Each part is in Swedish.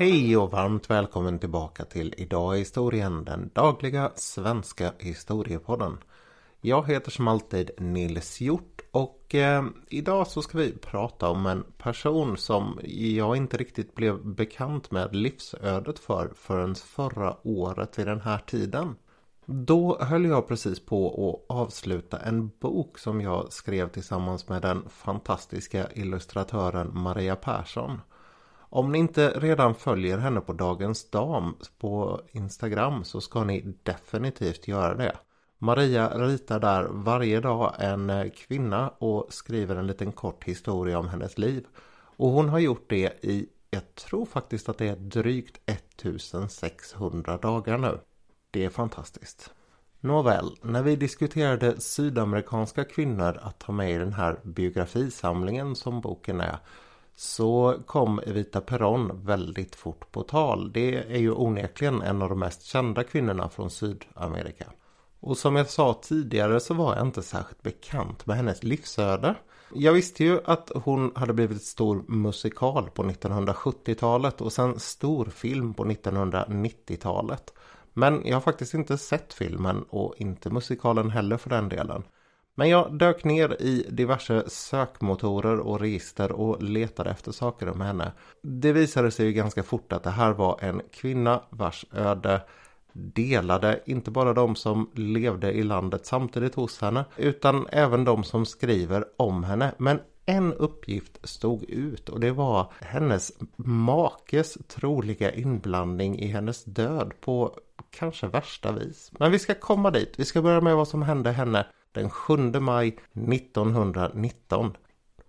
Hej och varmt välkommen tillbaka till Idag i historien, den dagliga svenska historiepodden. Jag heter som alltid Nils Hjort och eh, idag så ska vi prata om en person som jag inte riktigt blev bekant med livsödet för förrän förra året vid den här tiden. Då höll jag precis på att avsluta en bok som jag skrev tillsammans med den fantastiska illustratören Maria Persson. Om ni inte redan följer henne på Dagens Dam på Instagram så ska ni definitivt göra det. Maria ritar där varje dag en eh, kvinna och skriver en liten kort historia om hennes liv. Och hon har gjort det i, jag tror faktiskt att det är drygt 1600 dagar nu. Det är fantastiskt. Nåväl, när vi diskuterade sydamerikanska kvinnor att ta med i den här biografisamlingen som boken är så kom Evita Peron väldigt fort på tal. Det är ju onekligen en av de mest kända kvinnorna från Sydamerika. Och som jag sa tidigare så var jag inte särskilt bekant med hennes livsöde. Jag visste ju att hon hade blivit stor musikal på 1970-talet och sen storfilm på 1990-talet. Men jag har faktiskt inte sett filmen och inte musikalen heller för den delen. Men jag dök ner i diverse sökmotorer och register och letade efter saker om henne. Det visade sig ju ganska fort att det här var en kvinna vars öde delade inte bara de som levde i landet samtidigt hos henne utan även de som skriver om henne. Men en uppgift stod ut och det var hennes makes troliga inblandning i hennes död på kanske värsta vis. Men vi ska komma dit. Vi ska börja med vad som hände henne den 7 maj 1919.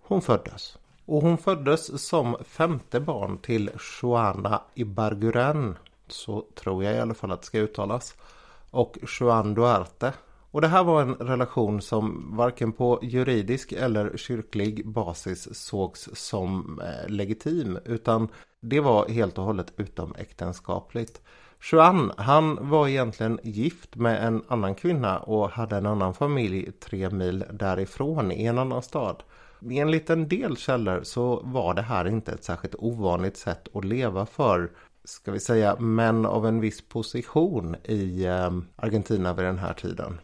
Hon föddes. Och hon föddes som femte barn till Joana Ibarguren. Så tror jag i alla fall att det ska uttalas. Och Juan Duarte. Och det här var en relation som varken på juridisk eller kyrklig basis sågs som eh, legitim. Utan det var helt och hållet utomäktenskapligt. Juan, han var egentligen gift med en annan kvinna och hade en annan familj tre mil därifrån i en annan stad. Enligt en del källor så var det här inte ett särskilt ovanligt sätt att leva för, ska vi säga, män av en viss position i ehm, Argentina vid den här tiden.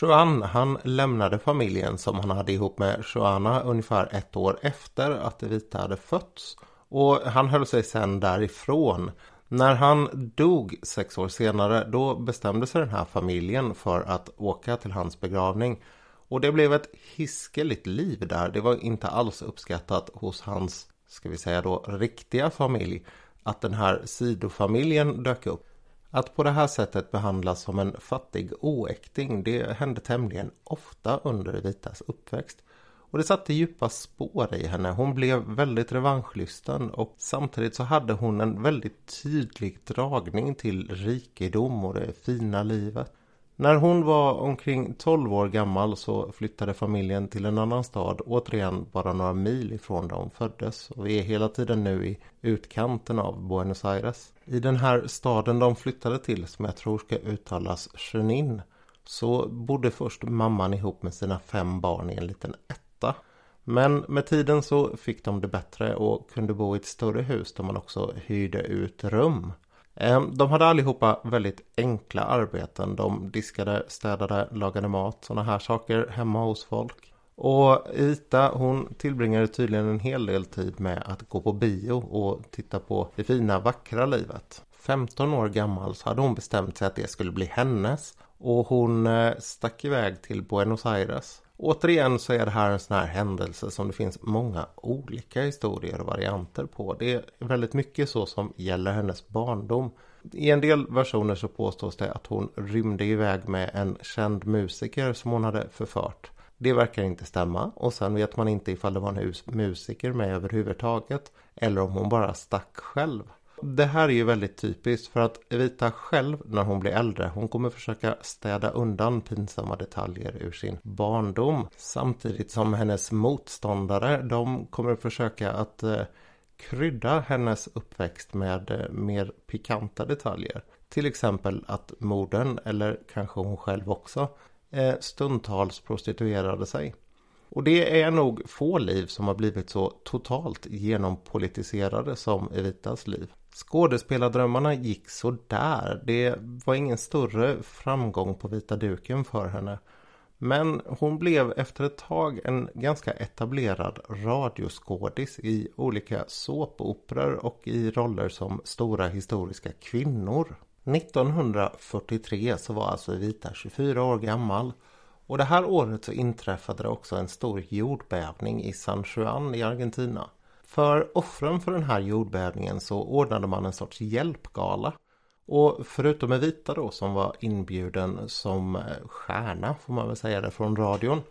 Juan han lämnade familjen som han hade ihop med Joanna ungefär ett år efter att Evita hade fötts. Och han höll sig sedan därifrån när han dog sex år senare då bestämde sig den här familjen för att åka till hans begravning. Och det blev ett hiskeligt liv där. Det var inte alls uppskattat hos hans, ska vi säga då, riktiga familj. Att den här sidofamiljen dök upp. Att på det här sättet behandlas som en fattig oäkting det hände tämligen ofta under Vitas uppväxt. Och det satte djupa spår i henne. Hon blev väldigt revanschlysten och samtidigt så hade hon en väldigt tydlig dragning till rikedom och det fina livet. När hon var omkring 12 år gammal så flyttade familjen till en annan stad, återigen bara några mil ifrån där hon föddes. Och vi är hela tiden nu i utkanten av Buenos Aires. I den här staden de flyttade till, som jag tror ska uttalas Chenin, så bodde först mamman ihop med sina fem barn i en liten ett men med tiden så fick de det bättre och kunde bo i ett större hus där man också hyrde ut rum. Ehm, de hade allihopa väldigt enkla arbeten. De diskade, städade, lagade mat, sådana här saker hemma hos folk. Och Ita hon tillbringade tydligen en hel del tid med att gå på bio och titta på det fina vackra livet. 15 år gammal så hade hon bestämt sig att det skulle bli hennes och hon eh, stack iväg till Buenos Aires. Återigen så är det här en sån här händelse som det finns många olika historier och varianter på. Det är väldigt mycket så som gäller hennes barndom. I en del versioner så påstås det att hon rymde iväg med en känd musiker som hon hade förfört. Det verkar inte stämma och sen vet man inte ifall det var en musiker med överhuvudtaget eller om hon bara stack själv. Det här är ju väldigt typiskt för att Evita själv när hon blir äldre hon kommer försöka städa undan pinsamma detaljer ur sin barndom samtidigt som hennes motståndare de kommer försöka att eh, krydda hennes uppväxt med eh, mer pikanta detaljer. Till exempel att modern, eller kanske hon själv också, eh, stundtals prostituerade sig. Och det är nog få liv som har blivit så totalt genompolitiserade som Evitas liv. Skådespelardrömmarna gick så där. Det var ingen större framgång på vita duken för henne. Men hon blev efter ett tag en ganska etablerad radioskådis i olika såpoperor och i roller som stora historiska kvinnor. 1943 så var alltså Evita 24 år gammal och det här året så inträffade det också en stor jordbävning i San Juan i Argentina. För offren för den här jordbävningen så ordnade man en sorts hjälpgala. Och förutom Evita då som var inbjuden som eh, stjärna får man väl säga det från radion.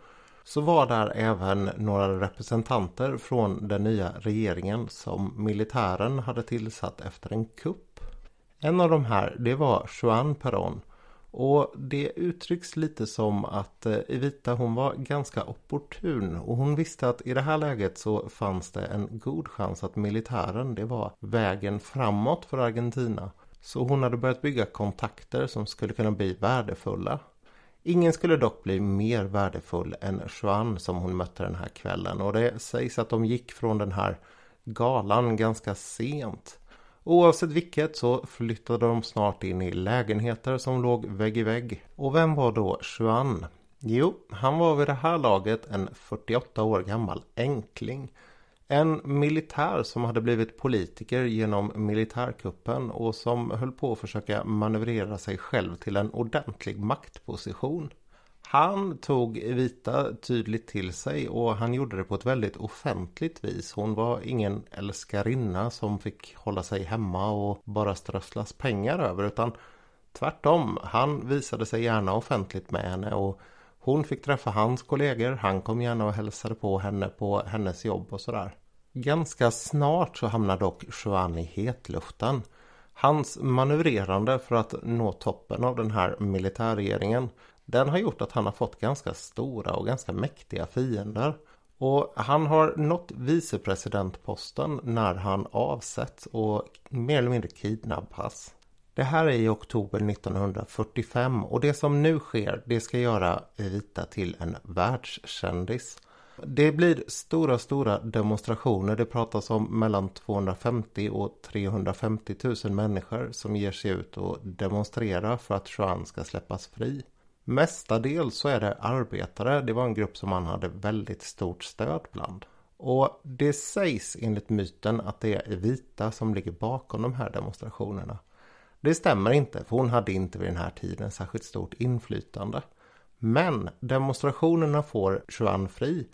Så var där även några representanter från den nya regeringen som militären hade tillsatt efter en kupp. En av de här det var Juan Perón och det uttrycks lite som att eh, Evita hon var ganska opportun och hon visste att i det här läget så fanns det en god chans att militären det var vägen framåt för Argentina. Så hon hade börjat bygga kontakter som skulle kunna bli värdefulla. Ingen skulle dock bli mer värdefull än Juan som hon mötte den här kvällen och det sägs att de gick från den här galan ganska sent. Oavsett vilket så flyttade de snart in i lägenheter som låg vägg i vägg. Och vem var då Juan? Jo, han var vid det här laget en 48 år gammal enkling. En militär som hade blivit politiker genom militärkuppen och som höll på att försöka manövrera sig själv till en ordentlig maktposition. Han tog Evita tydligt till sig och han gjorde det på ett väldigt offentligt vis. Hon var ingen älskarinna som fick hålla sig hemma och bara strösslas pengar över utan tvärtom. Han visade sig gärna offentligt med henne och hon fick träffa hans kollegor. Han kom gärna och hälsade på henne på hennes jobb och sådär. Ganska snart så hamnar dock Juan i hetluften. Hans manövrerande för att nå toppen av den här militärregeringen den har gjort att han har fått ganska stora och ganska mäktiga fiender. Och han har nått vicepresidentposten när han avsätts och mer eller mindre kidnappas. Det här är i oktober 1945 och det som nu sker det ska göra Evita till en världskändis. Det blir stora, stora demonstrationer. Det pratas om mellan 250 och 350 000 människor som ger sig ut och demonstrerar för att Juan ska släppas fri. Mestadels så är det arbetare. Det var en grupp som han hade väldigt stort stöd bland. Och det sägs enligt myten att det är vita som ligger bakom de här demonstrationerna. Det stämmer inte för hon hade inte vid den här tiden särskilt stort inflytande. Men demonstrationerna får Juan fri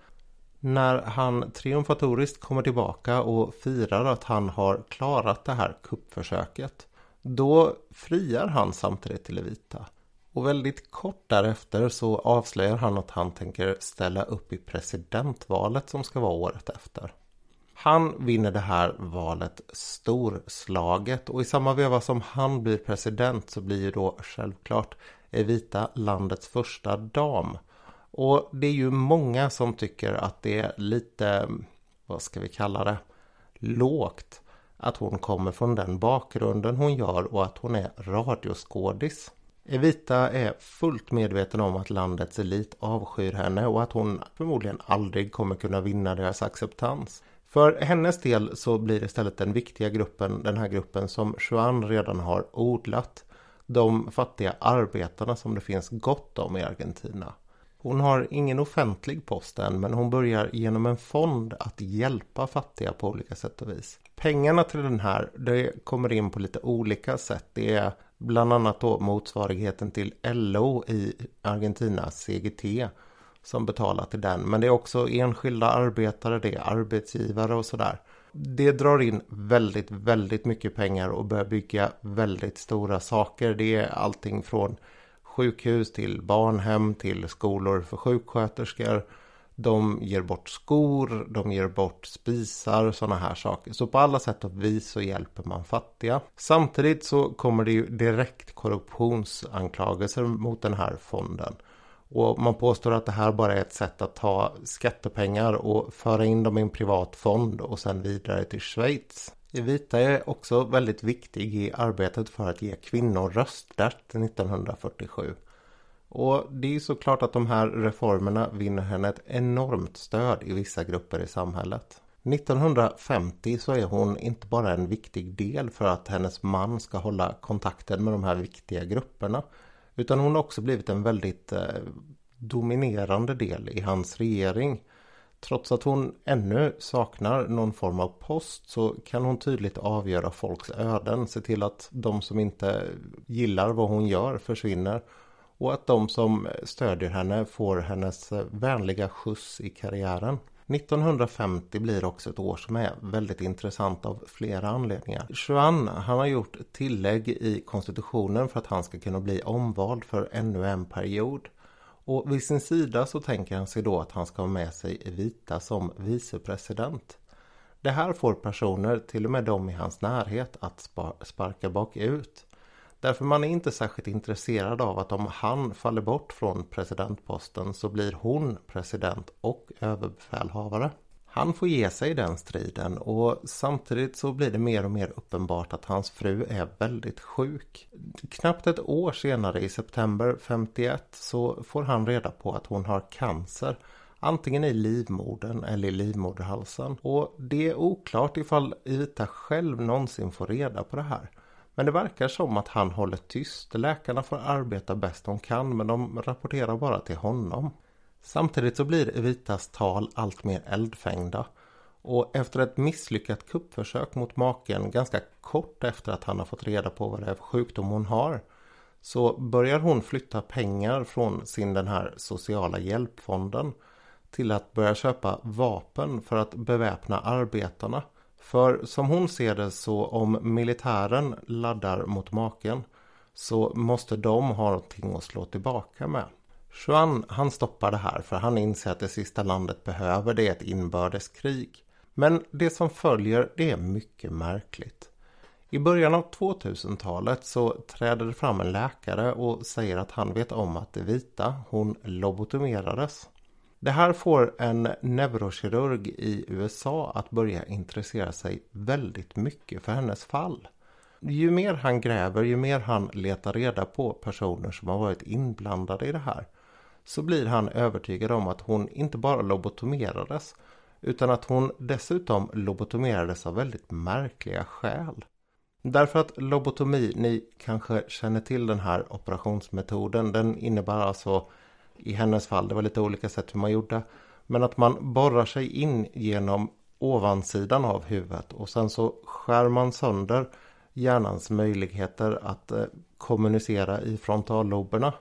när han triumfatoriskt kommer tillbaka och firar att han har klarat det här kuppförsöket. Då friar han samtidigt till Evita. Och väldigt kort därefter så avslöjar han att han tänker ställa upp i presidentvalet som ska vara året efter. Han vinner det här valet storslaget och i samma veva som han blir president så blir ju då självklart Evita landets första dam. Och det är ju många som tycker att det är lite, vad ska vi kalla det, lågt att hon kommer från den bakgrunden hon gör och att hon är radioskådis. Evita är fullt medveten om att landets elit avskyr henne och att hon förmodligen aldrig kommer kunna vinna deras acceptans. För hennes del så blir istället den viktiga gruppen den här gruppen som Juan redan har odlat. De fattiga arbetarna som det finns gott om i Argentina. Hon har ingen offentlig post än men hon börjar genom en fond att hjälpa fattiga på olika sätt och vis. Pengarna till den här det kommer in på lite olika sätt. Det är bland annat då motsvarigheten till LO i Argentina, CGT, som betalar till den. Men det är också enskilda arbetare, det är arbetsgivare och sådär. Det drar in väldigt, väldigt mycket pengar och börjar bygga väldigt stora saker. Det är allting från sjukhus till barnhem till skolor för sjuksköterskor de ger bort skor, de ger bort spisar och sådana här saker. Så på alla sätt och vis så hjälper man fattiga. Samtidigt så kommer det ju direkt korruptionsanklagelser mot den här fonden. Och man påstår att det här bara är ett sätt att ta skattepengar och föra in dem i en privat fond och sen vidare till Schweiz. Evita är också väldigt viktig i arbetet för att ge kvinnor rösträtt 1947. Och det är såklart att de här reformerna vinner henne ett enormt stöd i vissa grupper i samhället. 1950 så är hon inte bara en viktig del för att hennes man ska hålla kontakten med de här viktiga grupperna. Utan hon har också blivit en väldigt eh, dominerande del i hans regering. Trots att hon ännu saknar någon form av post så kan hon tydligt avgöra folks öden. Se till att de som inte gillar vad hon gör försvinner. Och att de som stödjer henne får hennes vänliga skjuts i karriären. 1950 blir också ett år som är väldigt intressant av flera anledningar. Juan han har gjort tillägg i konstitutionen för att han ska kunna bli omvald för ännu en period. Och vid sin sida så tänker han sig då att han ska ha med sig Evita som vicepresident. Det här får personer, till och med de i hans närhet, att sparka bakut. Därför man är inte särskilt intresserad av att om han faller bort från presidentposten så blir hon president och överbefälhavare. Han får ge sig i den striden och samtidigt så blir det mer och mer uppenbart att hans fru är väldigt sjuk. Knappt ett år senare i september 51 så får han reda på att hon har cancer. Antingen i livmodern eller i livmoderhalsen. Och det är oklart ifall Ivita själv någonsin får reda på det här. Men det verkar som att han håller tyst. Läkarna får arbeta bäst de kan men de rapporterar bara till honom. Samtidigt så blir Evitas tal allt mer eldfängda. Och efter ett misslyckat kuppförsök mot maken ganska kort efter att han har fått reda på vad det är för sjukdom hon har så börjar hon flytta pengar från sin den här sociala hjälpfonden till att börja köpa vapen för att beväpna arbetarna. För som hon ser det så om militären laddar mot maken så måste de ha någonting att slå tillbaka med. Juan han stoppar det här för han inser att det sista landet behöver det är ett inbördeskrig. Men det som följer det är mycket märkligt. I början av 2000-talet så träder det fram en läkare och säger att han vet om att det vita, hon lobotomerades. Det här får en neurokirurg i USA att börja intressera sig väldigt mycket för hennes fall. Ju mer han gräver, ju mer han letar reda på personer som har varit inblandade i det här så blir han övertygad om att hon inte bara lobotomerades utan att hon dessutom lobotomerades av väldigt märkliga skäl. Därför att lobotomi, ni kanske känner till den här operationsmetoden, den innebär alltså i hennes fall, det var lite olika sätt hur man gjorde, men att man borrar sig in genom ovansidan av huvudet och sen så skär man sönder hjärnans möjligheter att eh, kommunicera i frontalloberna.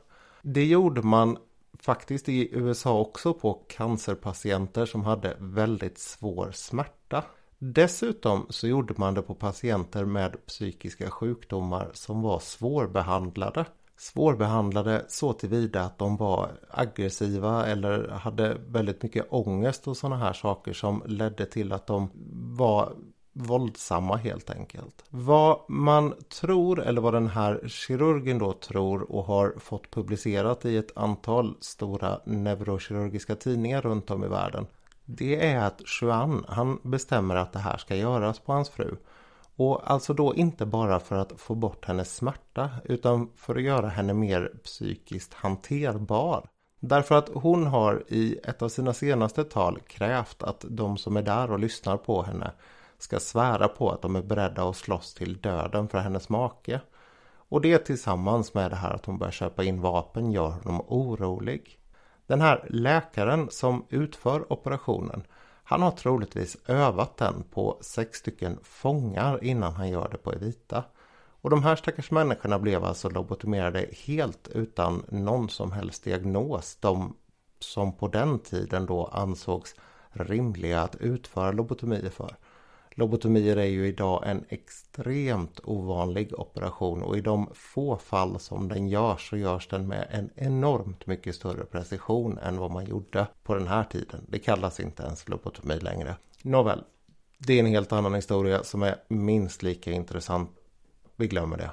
Det gjorde man faktiskt i USA också på cancerpatienter som hade väldigt svår smärta. Dessutom så gjorde man det på patienter med psykiska sjukdomar som var svårbehandlade. Svårbehandlade så tillvida att de var aggressiva eller hade väldigt mycket ångest och sådana här saker som ledde till att de var våldsamma helt enkelt. Vad man tror eller vad den här kirurgen då tror och har fått publicerat i ett antal stora neurokirurgiska tidningar runt om i världen. Det är att Juan han bestämmer att det här ska göras på hans fru. Och alltså då inte bara för att få bort hennes smärta utan för att göra henne mer psykiskt hanterbar. Därför att hon har i ett av sina senaste tal krävt att de som är där och lyssnar på henne ska svära på att de är beredda att slåss till döden för hennes make. Och det tillsammans med det här att hon börjar köpa in vapen gör honom orolig. Den här läkaren som utför operationen han har troligtvis övat den på sex stycken fångar innan han gör det på Evita. Och de här stackars människorna blev alltså lobotomerade helt utan någon som helst diagnos. De som på den tiden då ansågs rimliga att utföra lobotomier för. Lobotomier är ju idag en extremt ovanlig operation och i de få fall som den görs så görs den med en enormt mycket större precision än vad man gjorde på den här tiden. Det kallas inte ens lobotomi längre. Nåväl, det är en helt annan historia som är minst lika intressant. Vi glömmer det.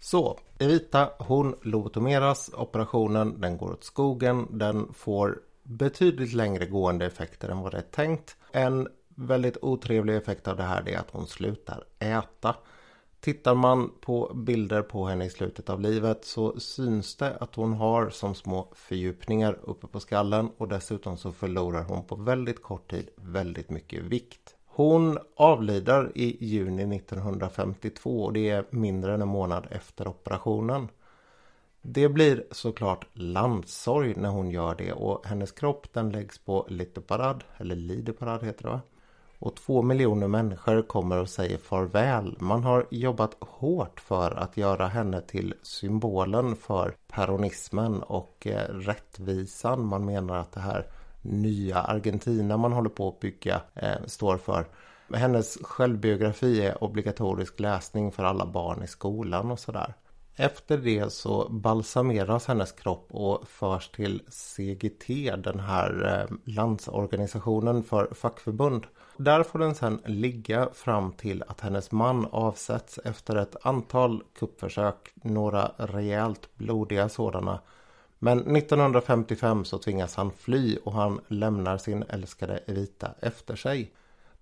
Så, Evita hon lobotomeras, operationen den går åt skogen, den får betydligt längre gående effekter än vad det är tänkt. En väldigt otrevlig effekt av det här är att hon slutar äta. Tittar man på bilder på henne i slutet av livet så syns det att hon har som små fördjupningar uppe på skallen och dessutom så förlorar hon på väldigt kort tid väldigt mycket vikt. Hon avlider i juni 1952 och det är mindre än en månad efter operationen. Det blir såklart landsorg när hon gör det och hennes kropp den läggs på Litoparad, eller Lideparad heter det va? Och två miljoner människor kommer och säger farväl. Man har jobbat hårt för att göra henne till symbolen för peronismen och eh, rättvisan. Man menar att det här nya Argentina man håller på att bygga eh, står för. Hennes självbiografi är obligatorisk läsning för alla barn i skolan och sådär. Efter det så balsameras hennes kropp och förs till CGT, den här eh, landsorganisationen för fackförbund. Där får den sedan ligga fram till att hennes man avsätts efter ett antal kuppförsök, några rejält blodiga sådana. Men 1955 så tvingas han fly och han lämnar sin älskade Evita efter sig.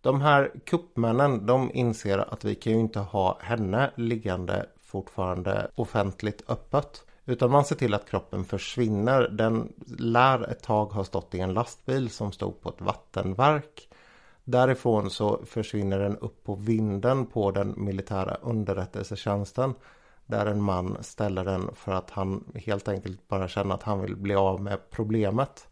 De här kuppmännen de inser att vi kan ju inte ha henne liggande fortfarande offentligt öppet. Utan man ser till att kroppen försvinner. Den lär ett tag ha stått i en lastbil som stod på ett vattenverk. Därifrån så försvinner den upp på vinden på den militära underrättelsetjänsten. Där en man ställer den för att han helt enkelt bara känner att han vill bli av med problemet.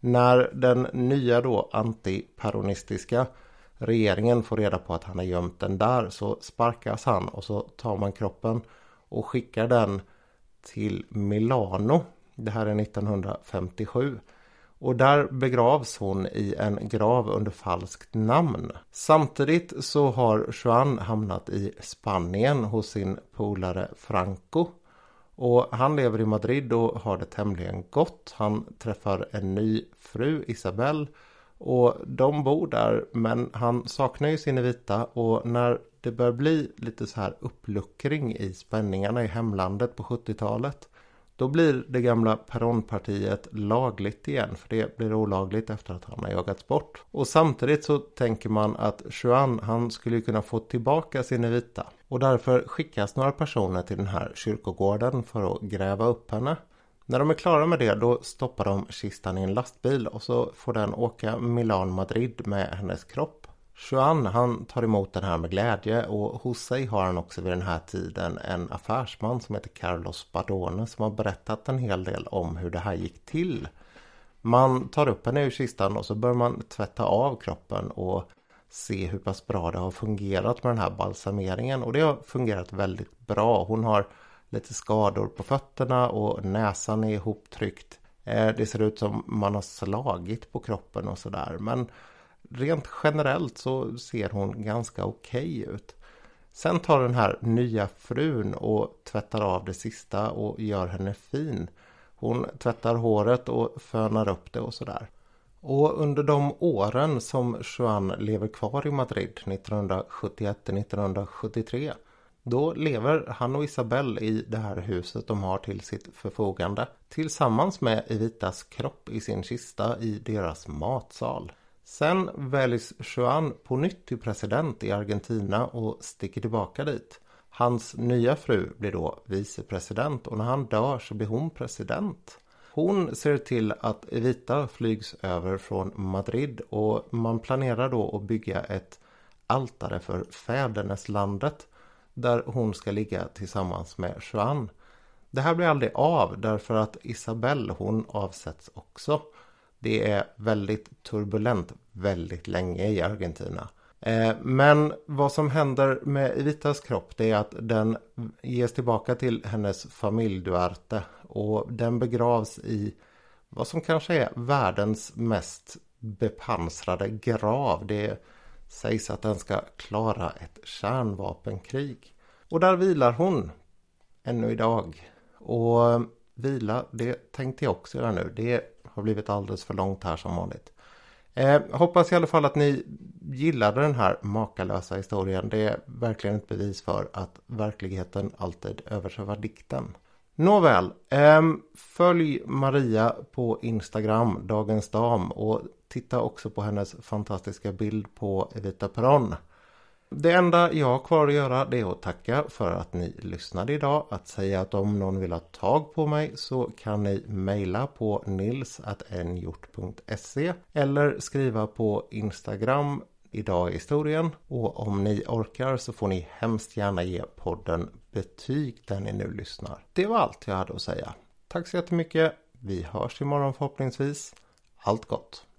När den nya då antiperonistiska regeringen får reda på att han har gömt den där så sparkas han och så tar man kroppen och skickar den till Milano. Det här är 1957. Och där begravs hon i en grav under falskt namn. Samtidigt så har Juan hamnat i Spanien hos sin polare Franco. Och han lever i Madrid och har det tämligen gott. Han träffar en ny fru, Isabel. och de bor där men han saknar ju sin vita och när det börjar bli lite så här uppluckring i spänningarna i hemlandet på 70-talet då blir det gamla Peronpartiet lagligt igen för det blir olagligt efter att han har jagats bort. Och samtidigt så tänker man att Juan han skulle kunna få tillbaka sin vita. Och därför skickas några personer till den här kyrkogården för att gräva upp henne. När de är klara med det då stoppar de kistan i en lastbil och så får den åka Milan-Madrid med hennes kropp. Juan han tar emot den här med glädje och hos sig har han också vid den här tiden en affärsman som heter Carlos Badone som har berättat en hel del om hur det här gick till. Man tar upp henne ur kistan och så börjar man tvätta av kroppen och se hur pass bra det har fungerat med den här balsameringen och det har fungerat väldigt bra. Hon har lite skador på fötterna och näsan är ihoptryckt. Eh, det ser ut som man har slagit på kroppen och sådär. Men rent generellt så ser hon ganska okej okay ut. Sen tar den här nya frun och tvättar av det sista och gör henne fin. Hon tvättar håret och fönar upp det och sådär. Och under de åren som Juan lever kvar i Madrid 1971 1973 då lever han och Isabelle i det här huset de har till sitt förfogande tillsammans med Evitas kropp i sin kista i deras matsal. Sen väljs Juan på nytt till president i Argentina och sticker tillbaka dit. Hans nya fru blir då vicepresident och när han dör så blir hon president. Hon ser till att Evita flygs över från Madrid och man planerar då att bygga ett altare för fäderneslandet där hon ska ligga tillsammans med Juan. Det här blir aldrig av därför att Isabelle hon avsätts också. Det är väldigt turbulent väldigt länge i Argentina. Eh, men vad som händer med Evitas kropp det är att den ges tillbaka till hennes familj Duarte och den begravs i vad som kanske är världens mest bepansrade grav. Det sägs att den ska klara ett kärnvapenkrig. Och där vilar hon ännu idag. Och vila, det tänkte jag också göra nu. Det har blivit alldeles för långt här som vanligt. Eh, hoppas i alla fall att ni gillade den här makalösa historien. Det är verkligen ett bevis för att verkligheten alltid överträffar dikten. Nåväl, eh, följ Maria på Instagram, Dagens Dam och titta också på hennes fantastiska bild på Evita Peron. Det enda jag har kvar att göra det är att tacka för att ni lyssnade idag. Att säga att om någon vill ha tag på mig så kan ni mejla på nils.nhjort.se eller skriva på Instagram idag i historien. Och om ni orkar så får ni hemskt gärna ge podden betyg där ni nu lyssnar. Det var allt jag hade att säga. Tack så jättemycket. Vi hörs imorgon förhoppningsvis. Allt gott!